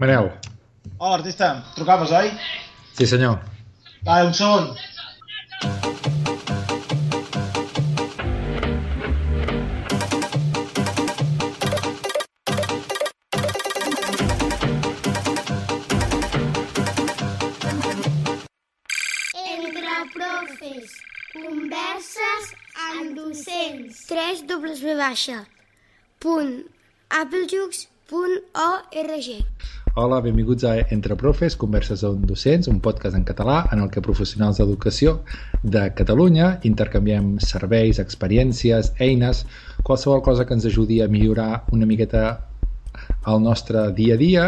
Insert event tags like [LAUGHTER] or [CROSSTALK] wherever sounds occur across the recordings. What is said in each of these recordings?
Manel. Hola, artista. Trucaves, oi? Sí, senyor. Va, un segon. Entre profes, converses amb docents. 3 dobles baixa. Punt. Hola, benvinguts a Entre Profes, Converses amb Docents, un podcast en català en el que professionals d'educació de Catalunya intercanviem serveis, experiències, eines, qualsevol cosa que ens ajudi a millorar una miqueta el nostre dia a dia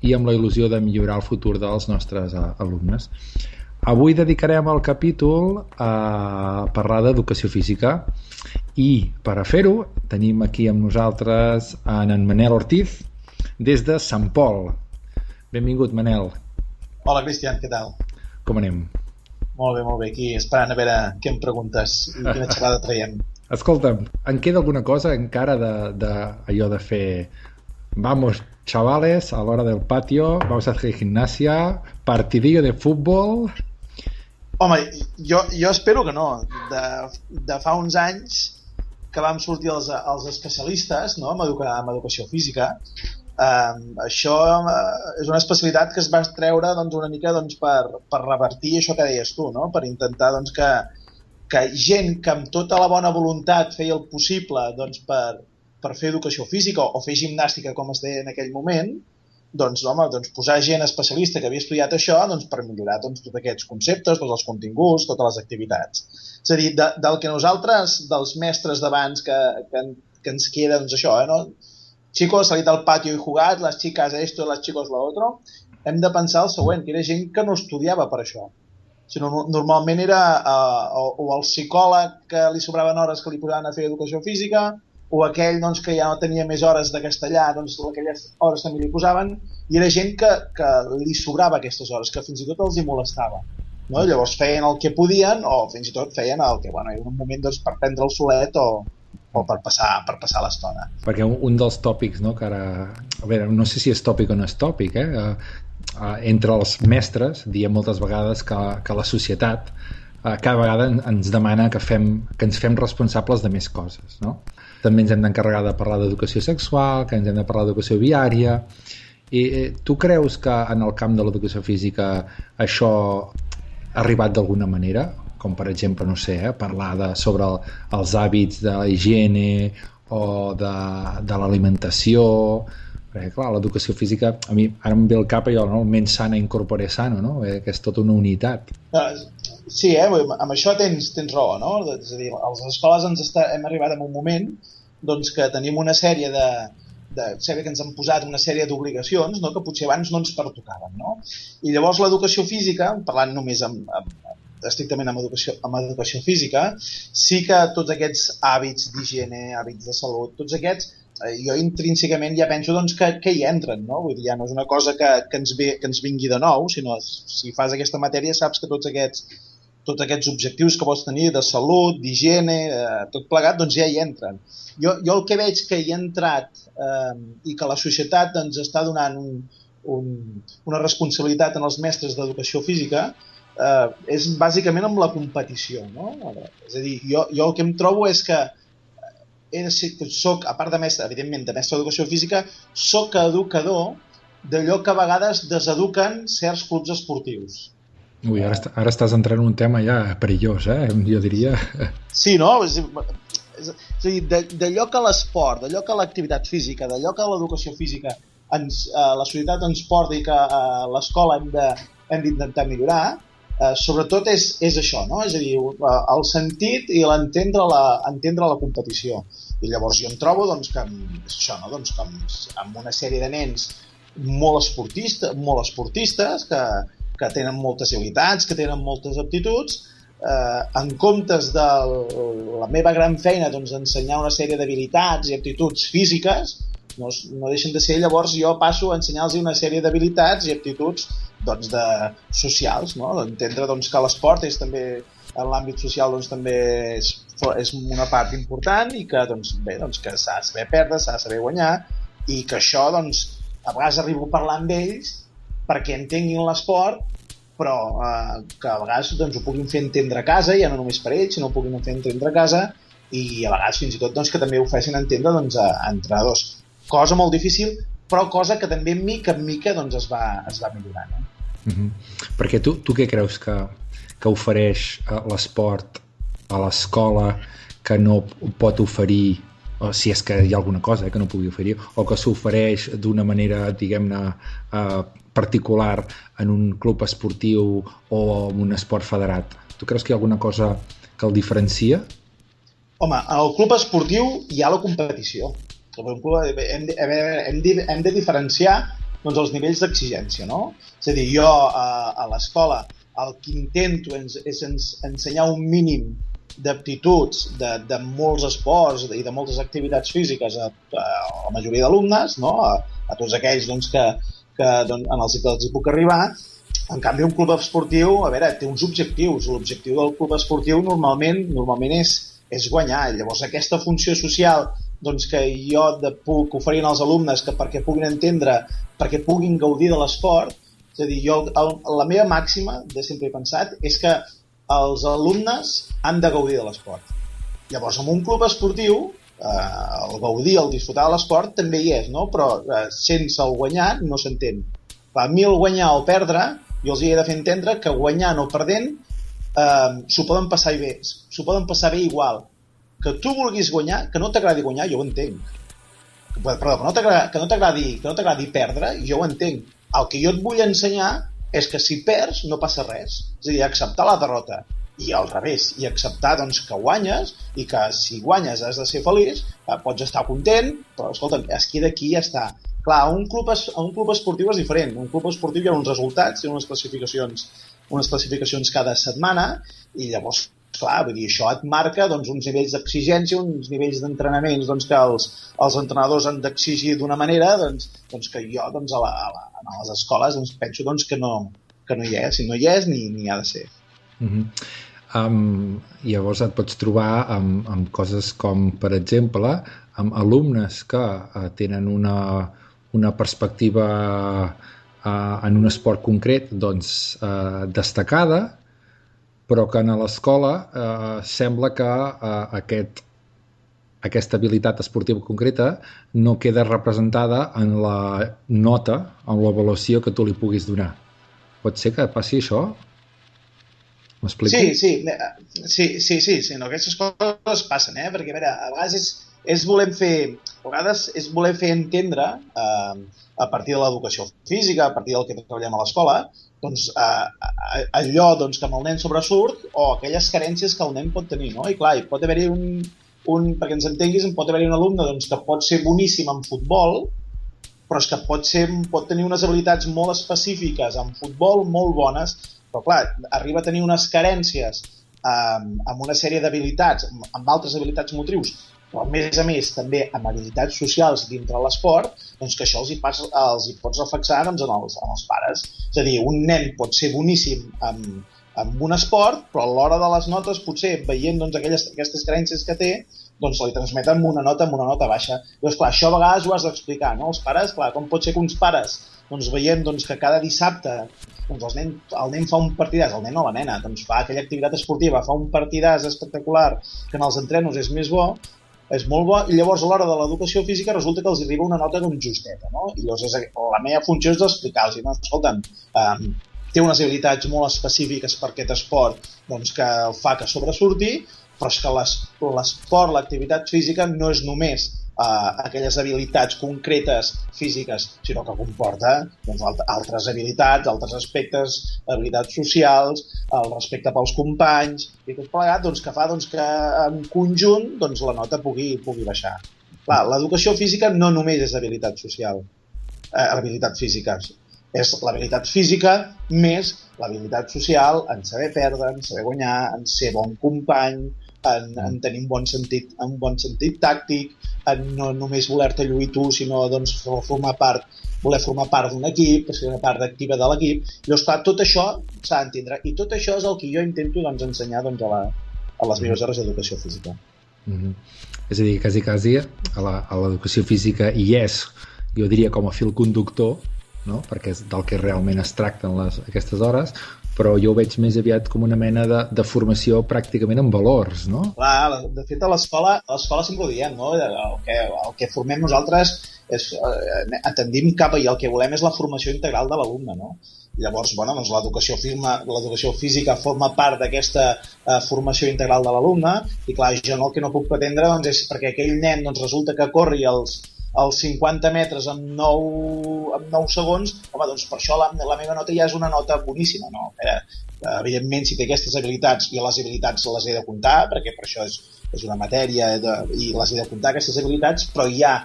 i amb la il·lusió de millorar el futur dels nostres eh, alumnes. Avui dedicarem el capítol a parlar d'educació física i per a fer-ho tenim aquí amb nosaltres en, en Manel Ortiz des de Sant Pol. Benvingut, Manel. Hola, Cristian, què tal? Com anem? Molt bé, molt bé. Aquí esperant a veure què em preguntes i quina [LAUGHS] xerrada traiem. Escolta'm, en queda alguna cosa encara de, de allò de fer vamos, chavales, a l'hora del patio, vamos a hacer gimnasia, partidillo de futbol... Home, jo, jo espero que no. De, de fa uns anys que vam sortir els, els especialistes no? en, educa, en educació física, Um, això uh, és una especialitat que es va treure doncs, una mica doncs, per, per revertir això que deies tu, no? per intentar doncs, que, que gent que amb tota la bona voluntat feia el possible doncs, per, per fer educació física o fer gimnàstica com es deia en aquell moment, doncs, home, doncs posar gent especialista que havia estudiat això doncs, per millorar doncs, tots aquests conceptes, tots els continguts, totes les activitats. És a dir, de, del que nosaltres, dels mestres d'abans que, que, que ens queda doncs, això, eh, no? Chicos, salit al patio i jugat, les chicas esto, les chicos lo otro, hem de pensar el següent, que era gent que no estudiava per això. Sinó, normalment era uh, o, o el psicòleg que li sobraven hores que li posaven a fer educació física, o aquell doncs, que ja no tenia més hores de castellà, doncs aquelles hores també li posaven, i era gent que, que li sobrava aquestes hores, que fins i tot els hi molestava. No? Llavors feien el que podien, o fins i tot feien el que, bueno, era un moment doncs, per prendre el solet o, o per passar, per passar l'estona. Perquè un, un dels tòpics, no, que ara... A veure, no sé si és tòpic o no és tòpic, eh? Uh, uh, entre els mestres diem moltes vegades que, que la societat uh, cada vegada ens demana que, fem, que ens fem responsables de més coses, no? També ens hem d'encarregar de parlar d'educació sexual, que ens hem de parlar d'educació viària... I eh, tu creus que en el camp de l'educació física això ha arribat d'alguna manera? Com per exemple, no sé, eh, parlar de, sobre el, els hàbits de la higiene o de, de l'alimentació perquè clar, l'educació física a mi ara em ve el cap allò, no? menys sana incorpore sano, no? Eh, que és tota una unitat Sí, eh? amb això tens, tens raó, no? És a dir, a les escoles ens està, hem arribat en un moment doncs, que tenim una sèrie de, de que ens han posat una sèrie d'obligacions no? que potser abans no ens pertocaven. No? I llavors l'educació física, parlant només amb, amb, estrictament amb educació, amb educació física, sí que tots aquests hàbits d'higiene, hàbits de salut, tots aquests, eh, jo intrínsecament ja penso doncs, que, que hi entren, no? Vull dir, ja no és una cosa que, que, ens ve, que ens vingui de nou, sinó si fas aquesta matèria saps que tots aquests, tots aquests objectius que pots tenir de salut, d'higiene, eh, tot plegat, doncs ja hi entren. Jo, jo el que veig que hi ha entrat eh, i que la societat ens doncs, està donant un, un, una responsabilitat en els mestres d'educació física eh, és bàsicament amb la competició. No? És a dir, jo, jo el que em trobo és que he soc, a part de mestre, evidentment, de mestre d'educació física, sóc educador d'allò que a vegades deseduquen certs clubs esportius. Ui, ara, est ara estàs entrant en un tema ja perillós, eh? jo diria. Sí, no? És, és, és a dir, d'allò que l'esport, d'allò que l'activitat física, d'allò que l'educació física ens, eh, la societat ens porta i que eh, l'escola hem d'intentar millorar, eh, sobretot és, és això, no? és a dir, eh, el sentit i l'entendre la, entendre la competició. I llavors jo em trobo doncs, que, això, no? doncs, que amb, amb una sèrie de nens molt esportistes, molt esportistes que, que tenen moltes habilitats, que tenen moltes aptituds, eh, en comptes de la meva gran feina doncs, ensenyar una sèrie d'habilitats i aptituds físiques, no, no deixen de ser, llavors jo passo a ensenyar-los una sèrie d'habilitats i aptituds doncs, de, socials, no? entendre doncs, que l'esport és també en l'àmbit social doncs, també és, és una part important i que doncs, bé, doncs, que de saber perdre, s'ha de saber guanyar i que això doncs, a vegades arribo a parlar amb ells perquè entenguin l'esport però eh, que a vegades doncs, ho puguin fer entendre a casa, ja no només per ells, sinó ho puguin fer entendre a casa i a vegades fins i tot doncs, que també ho facin entendre doncs, a, a entrenadors. Cosa molt difícil, però cosa que també mica en mica doncs, es, va, es va millorant. Eh? Mm -hmm. Perquè tu, tu què creus que, que ofereix eh, l'esport a l'escola que no pot oferir o si és que hi ha alguna cosa eh, que no pugui oferir, o que s'ofereix d'una manera, diguem-ne, eh, particular en un club esportiu o en un esport federat. Tu creus que hi ha alguna cosa que el diferencia? Home, al club esportiu hi ha la competició. Hem de, hem de, hem de diferenciar doncs, els nivells d'exigència, no? És a dir, jo a, a l'escola el que intento és, és ens, ensenyar un mínim d'aptituds de, de molts esports i de moltes activitats físiques a, a la majoria d'alumnes, no? a, a tots aquells doncs, que, que doncs, en els que els hi puc arribar. En canvi, un club esportiu, a veure, té uns objectius. L'objectiu del club esportiu normalment normalment és, és guanyar. Llavors, aquesta funció social doncs, que jo de, puc oferir als alumnes que perquè puguin entendre, perquè puguin gaudir de l'esport, és a dir, jo, el, la meva màxima de sempre he pensat és que els alumnes han de gaudir de l'esport. Llavors, en un club esportiu, eh, el gaudir, el disfrutar de l'esport també hi és, no? però eh, sense el guanyar no s'entén. A mi el guanyar o perdre, jo els he de fer entendre que guanyant o perdent eh, s'ho poden passar bé, s'ho poden passar bé igual. Que tu vulguis guanyar, que no t'agradi guanyar, jo ho entenc. Perdó, que no t'agradi no t'agradi perdre, jo ho entenc. El que jo et vull ensenyar és que si perds no passa res. És a dir, acceptar la derrota i al revés, i acceptar doncs, que guanyes i que si guanyes has de ser feliç, eh, pots estar content, però escolta, es queda aquí i ja està. Clar, un club, es, un club esportiu és diferent. Un club esportiu hi ha uns resultats, i unes classificacions, unes classificacions cada setmana i llavors clar, vull dir, això et marca doncs, uns nivells d'exigència, uns nivells d'entrenaments doncs, que els, els entrenadors han d'exigir d'una manera doncs, doncs que jo doncs, a, la, a, la, a les escoles doncs, penso doncs, que, no, que no hi és, si no hi és ni, ni ha de ser. Mm -hmm. um, llavors et pots trobar amb, amb coses com, per exemple, amb alumnes que uh, tenen una, una perspectiva uh, en un esport concret doncs, uh, destacada però que a l'escola eh, sembla que eh, aquest, aquesta habilitat esportiva concreta no queda representada en la nota, en l'avaluació que tu li puguis donar. Pot ser que passi això? M'explico? Sí, sí, sí, sí, sí, sí no, aquestes coses passen, eh? perquè a, veure, a vegades és, és voler fer, a vegades és voler fer entendre eh, a partir de l'educació física, a partir del que treballem a l'escola, doncs, eh, allò doncs, que amb el nen sobresurt o aquelles carències que el nen pot tenir. No? I clar, hi pot haver-hi un, un, perquè ens entenguis, pot haver-hi un alumne doncs, que pot ser boníssim en futbol, però és que pot, ser, pot tenir unes habilitats molt específiques en futbol, molt bones, però clar, arriba a tenir unes carències eh, amb una sèrie d'habilitats, amb altres habilitats motrius però a més a més també amb habilitats socials dintre l'esport, doncs que això els hi, pas, els hi pots reflexar doncs, en, els, en els pares. És a dir, un nen pot ser boníssim amb, amb un esport, però a l'hora de les notes, potser veient doncs, aquelles, aquestes carències que té, doncs li transmeten una nota amb una nota baixa. Llavors, clar, això a vegades ho has d'explicar, no? Els pares, clar, com pot ser que uns pares doncs, veient doncs, que cada dissabte doncs, el, nen, el nen fa un partidàs, el nen o la nena, doncs fa aquella activitat esportiva, fa un partidàs espectacular que en els entrenos és més bo, és molt bo, i llavors a l'hora de l'educació física resulta que els arriba una nota d'un justeta, no? I llavors és, la meva funció és d'explicar-los, no? escolta'm, um, té unes habilitats molt específiques per aquest esport doncs, que fa que sobresurti, però és que l'esport, l'activitat física no és només eh, aquelles habilitats concretes físiques, sinó que comporta doncs, altres habilitats, altres aspectes, habilitats socials, el respecte pels companys, i tot plegat doncs, que fa doncs, que en conjunt doncs, la nota pugui, pugui baixar. L'educació física no només és habilitat social, eh, habilitat física, és l'habilitat física més l'habilitat social en saber perdre, en saber guanyar, en ser bon company, en, en tenir un bon sentit, un bon sentit tàctic, en no només voler-te lluir tu, sinó doncs, formar part voler formar part d'un equip, ser una part activa de l'equip. Llavors, clar, tot això s'ha d'entendre. I tot això és el que jo intento doncs, ensenyar doncs, a, la, a les meves hores d'educació física. Mm -hmm. És a dir, quasi, quasi a l'educació física hi és jo diria com a fil conductor, no? perquè és del que realment es tracten les, aquestes hores, però jo ho veig més aviat com una mena de, de formació pràcticament en valors, no? Clar, de fet a l'escola l'escola sempre ho diem, no? El que, el que formem nosaltres és, eh, atendim cap i el que volem és la formació integral de l'alumne, no? Llavors, bueno, doncs l'educació l'educació física forma part d'aquesta eh, formació integral de l'alumne i clar, jo no, el que no puc pretendre doncs, és perquè aquell nen doncs, resulta que corri els, els 50 metres en 9, en 9 segons, home, doncs per això la, la meva nota ja és una nota boníssima, no? Eh, evidentment, si té aquestes habilitats, i les habilitats les he de comptar, perquè per això és, és una matèria de, i les he de comptar, aquestes habilitats, però hi ha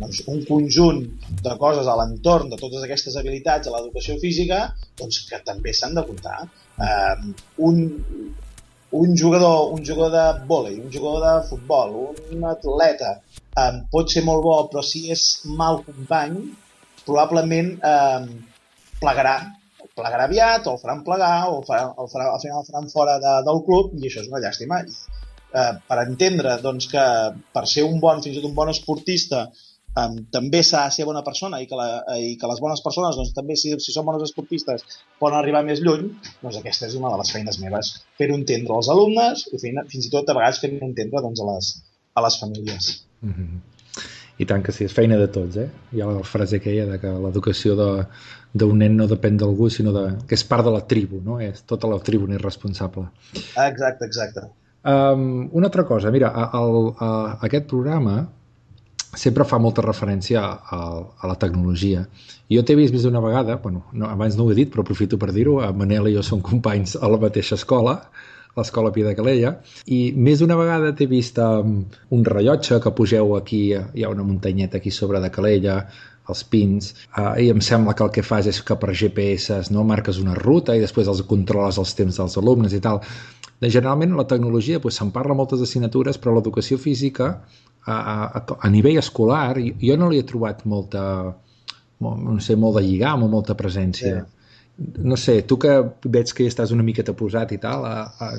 doncs, un conjunt de coses a l'entorn de totes aquestes habilitats a l'educació física doncs, que també s'han de comptar. Um, un, un jugador, un jugador de vòlei, un jugador de futbol, un atleta um, pot ser molt bo, però si és mal company, probablement um, plegarà plegarà aviat, o el faran plegar, o el faran, el faran, al final el faran fora de, del club, i això és una llàstima. I, eh, per entendre doncs, que per ser un bon, fins i tot un bon esportista, um, també s'ha de ser bona persona i que, la, i que les bones persones doncs, també si, si són bones esportistes poden arribar més lluny, doncs aquesta és una de les feines meves, fer-ho entendre als alumnes i fins i tot a vegades fer-ho entendre doncs, a, les, a les famílies. Mm -hmm. I tant que sí, és feina de tots, eh? Hi ha la frase aquella de que l'educació d'un nen no depèn d'algú, sinó de, que és part de la tribu, no? És, tota la tribu n'és responsable. Exacte, exacte. Um, una altra cosa, mira, a, a aquest programa sempre fa molta referència a, a la tecnologia. Jo t'he vist més d'una vegada, bueno, no, abans no ho he dit, però aprofito per dir-ho, Manel i jo som companys a la mateixa escola, l'escola Pia de Calella, i més d'una vegada t'he vist um, un rellotge que pugeu aquí, hi ha una muntanyeta aquí sobre de Calella, els pins, uh, i em sembla que el que fas és que per GPS no marques una ruta i després els controles els temps dels alumnes i tal. Generalment la tecnologia pues, se'n parla moltes assignatures, però l'educació física a, a, a nivell escolar jo no li he trobat molta no sé, molt de lligam o molta presència. Sí. No sé, tu que veig que estàs una miqueta posat i tal, a, a,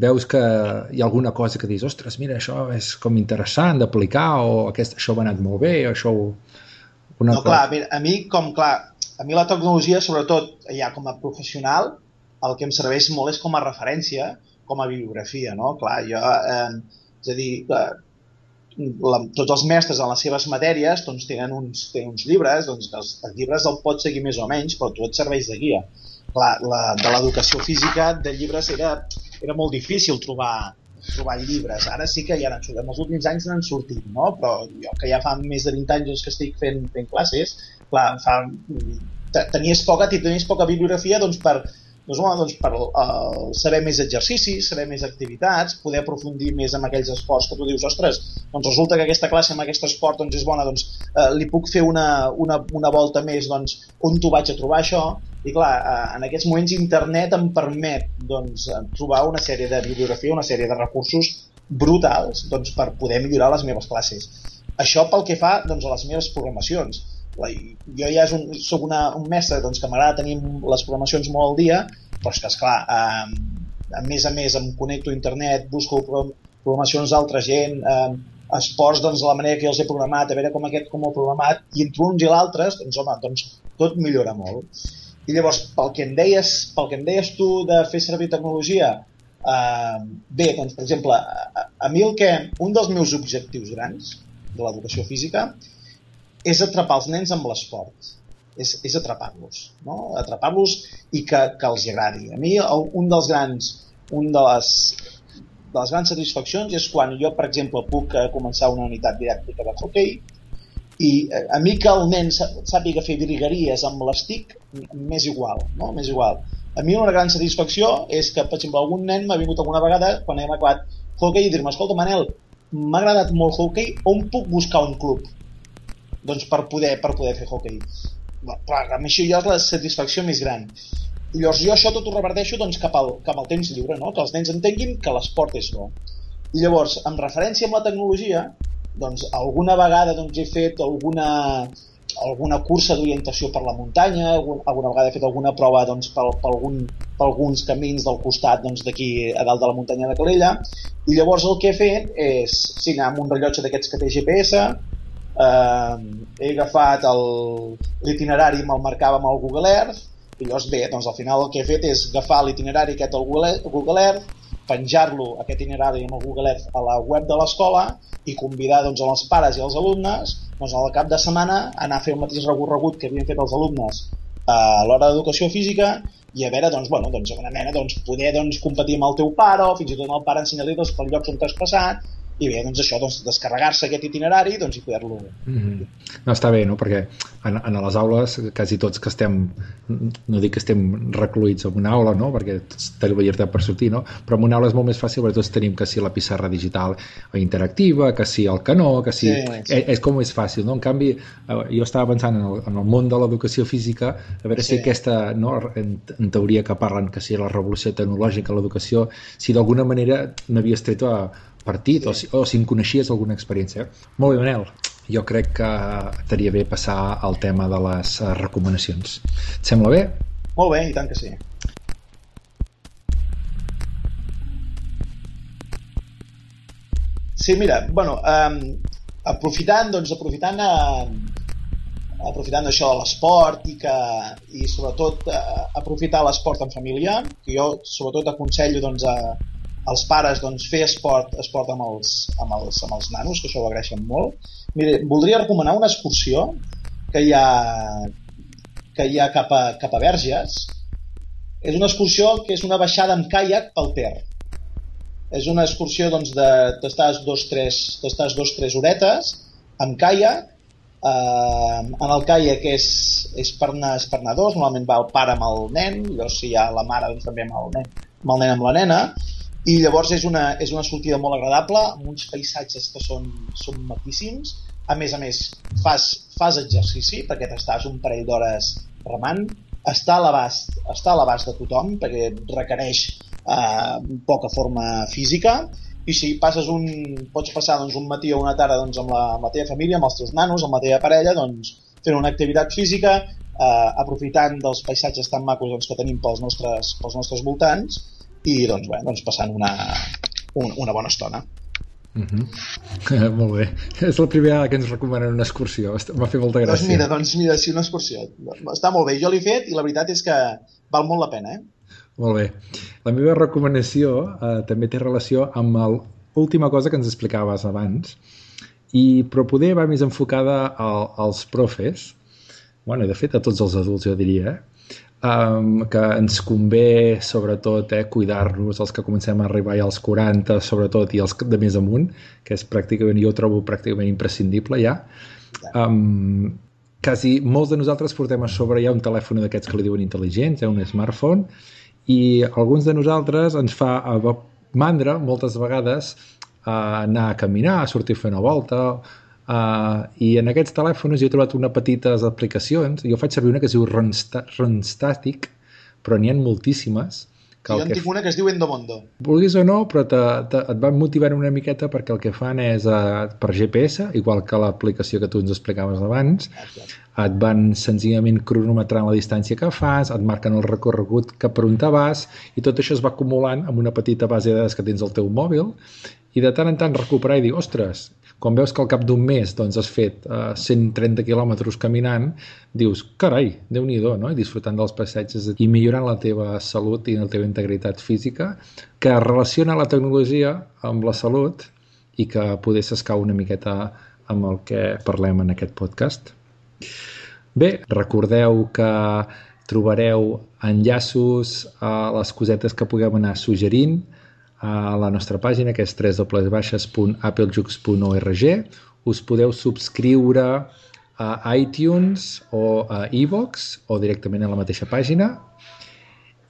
veus que hi ha alguna cosa que dius, ostres, mira, això és com interessant d'aplicar o aquest, això va anat molt bé o això... Una no, clar, mira, a mi, com, clar, a mi la tecnologia, sobretot ja com a professional, el que em serveix molt és com a referència, com a bibliografia, no? Clar, jo, eh, és a dir, eh, la, tots els mestres en les seves matèries doncs, tenen, uns, tenen uns llibres, doncs, els, els llibres el pots seguir més o menys, però tu et serveix de guia. Clar, la, de l'educació física, de llibres, era, era molt difícil trobar, trobar llibres. Ara sí que ja n'han en els últims anys n'han sortit, no? però jo que ja fa més de 20 anys que estic fent, fent classes, clar, fa, tenies poca, tenies poca bibliografia doncs, per, doncs, home, doncs per uh, saber més exercicis, saber més activitats, poder aprofundir més en aquells esports que tu dius, ostres, doncs resulta que aquesta classe amb aquest esport doncs, és bona, doncs uh, li puc fer una, una, una volta més, doncs on t'ho vaig a trobar això? I clar, uh, en aquests moments internet em permet doncs, trobar una sèrie de bibliografia, una sèrie de recursos brutals doncs, per poder millorar les meves classes. Això pel que fa doncs, a les meves programacions jo ja és un, soc una, un mestre doncs, que m'agrada tenir les programacions molt al dia, però és que, esclar, eh, a més a més em connecto a internet, busco programacions d'altra gent, eh, esports, doncs, la manera que jo els he programat, a veure com aquest com ho he programat, i entre uns i l'altres, doncs, home, doncs, tot millora molt. I llavors, pel que em deies, pel que em deies tu de fer servir tecnologia, eh, bé, doncs, per exemple, a, a mi el que, un dels meus objectius grans de l'educació física és atrapar els nens amb l'esport és, és atrapar-los no? atrapar-los i que, que els agradi a mi un dels grans un de les, de les grans satisfaccions és quan jo per exemple puc eh, començar una unitat didàctica de hockey i eh, a mi que el nen sàpiga fer virgueries amb l'estic m'és igual, no? m'és igual a mi una gran satisfacció és que per exemple algun nen m'ha vingut alguna vegada quan hem acabat hockey i dir-me, escolta Manel m'ha agradat molt hockey, on puc buscar un club? Doncs per poder, per poder fer hockey. Clar, amb això ja és la satisfacció més gran. Llavors jo això tot ho reverteixo doncs, cap, al, cap al temps lliure, no? que els nens entenguin que l'esport és bo. I llavors, en referència amb la tecnologia, doncs alguna vegada doncs, he fet alguna, alguna cursa d'orientació per la muntanya, alguna vegada he fet alguna prova doncs, per, per, algun, per alguns camins del costat doncs, d'aquí doncs, a dalt de la muntanya de Calella, i llavors el que he fet és, sí, anar amb un rellotge d'aquests que té GPS, eh, he agafat l'itinerari, me'l marcava amb el Google Earth, i llavors bé, doncs al final el que he fet és agafar l'itinerari aquest al Google, Earth, penjar-lo, aquest itinerari amb el Google Earth, a la web de l'escola i convidar doncs, els pares i els alumnes doncs, al cap de setmana a anar a fer el mateix recorregut que havien fet els alumnes a l'hora d'educació física i a veure, doncs, bueno, doncs, una mena, doncs, poder doncs, competir amb el teu pare o fins i tot el pare ensenyar-li doncs, per llocs on t'has passat i bé, doncs això, doncs, descarregar-se aquest itinerari doncs, i poder-lo... Mm -hmm. No, està bé, no? Perquè en, en les aules, quasi tots que estem, no dic que estem recluïts en una aula, no? Perquè tots tenim la llibertat per sortir, no? Però en una aula és molt més fàcil perquè tots tenim que si la pissarra digital interactiva, que si el canó, que si... Sí, sí. És, és com és fàcil, no? En canvi, eh, jo estava pensant en el, en el món de l'educació física, a veure Sí. si aquesta, no? En, en teoria que parlen que si la revolució tecnològica a l'educació, si d'alguna manera n'havies tret a partit Sí. o, si, o si en coneixies alguna experiència. Molt bé, Manel. Jo crec que estaria bé passar al tema de les eh, recomanacions. Et sembla bé? Molt bé, i tant que sí. Sí, mira, bueno, um, aprofitant, doncs, aprofitant uh, aprofitant això de l'esport i que i sobretot uh, aprofitar l'esport en família, que jo sobretot aconsello doncs, a, als pares doncs, fer esport, esport amb, els, amb, els, amb els nanos, que això ho agraeixen molt. Mira, voldria recomanar una excursió que hi ha, que hi ha cap a, cap a Verges. És una excursió que és una baixada amb caiac pel Ter. És una excursió doncs, de t'estàs dos, tres, t'estàs dos, tres horetes amb caiac eh, en el caiac és, és, per anar, és per anar dos, normalment va el pare amb el nen, llavors si hi ha la mare doncs, també amb el nen, amb el nen amb la nena, i llavors és una, és una sortida molt agradable, amb uns paisatges que són, són maquíssims, a més a més fas, fas exercici perquè t'estàs un parell d'hores remant, està a l'abast està a l'abast de tothom perquè requereix eh, poca forma física. I si passes un, pots passar doncs, un matí o una tarda doncs, amb, la, amb la teva família, amb els teus nanos, amb la teva parella, doncs, fent una activitat física, eh, aprofitant dels paisatges tan macos doncs, que tenim pels nostres, pels nostres voltants i doncs, bé, doncs passant una, un, una bona estona. Uh [LAUGHS] -huh. Molt bé. És la primera que ens recomanen una excursió. M'ha fet molta gràcia. Doncs mira, doncs mira, si una excursió. Està molt bé, jo l'he fet i la veritat és que val molt la pena, eh? Molt bé. La meva recomanació eh, també té relació amb l'última cosa que ens explicaves abans, i, però poder va més enfocada al, als profes, bueno, de fet a tots els adults jo diria, um, que ens convé sobretot eh, cuidar-nos els que comencem a arribar ja als 40 sobretot i els de més amunt que és pràcticament, jo trobo pràcticament imprescindible ja. Um, quasi molts de nosaltres portem a sobre ja un telèfon d'aquests que li diuen intel·ligents, eh, un smartphone i alguns de nosaltres ens fa a mandra moltes vegades a anar a caminar, a sortir a fer una volta uh, i en aquests telèfons jo he trobat una petites aplicacions jo faig servir una que es diu Runsta- Runstatic però n'hi ha moltíssimes que jo en que tinc una que es diu Endomondo. vulguis o no, però te, te, et van motivant una miqueta perquè el que fan és uh, per GPS, igual que l'aplicació que tu ens explicaves abans, et van senzillament cronometrant la distància que fas, et marquen el recorregut cap per on te vas, i tot això es va acumulant amb una petita base de dades que tens al teu mòbil, i de tant en tant recuperar i dir, ostres, quan veus que al cap d'un mes doncs, has fet uh, 130 quilòmetres caminant, dius, carai, déu nhi no? I disfrutant dels passatges i millorant la teva salut i la teva integritat física, que relaciona la tecnologia amb la salut i que poder s'escau una miqueta amb el que parlem en aquest podcast. Bé, recordeu que trobareu enllaços a les cosetes que puguem anar suggerint a la nostra pàgina, que és www.applejux.org. Us podeu subscriure a iTunes o a iVox o directament a la mateixa pàgina.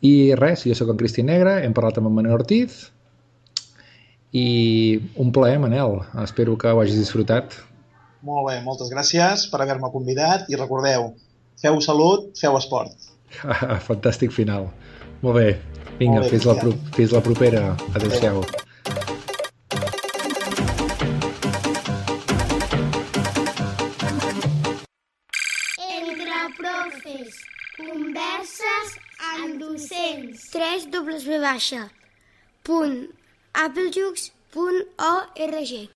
I res, jo sóc en Cristi Negre, hem parlat amb en Manel Ortiz i un plaer, Manel. Espero que ho hagis disfrutat. Molt bé, moltes gràcies per haver-me convidat i recordeu, feu salut, feu esport. [LAUGHS] Fantàstic final. Molt bé. Vinga, Molt bé, fins, la, pro fins la propera. Adéu-siau. Entre profes,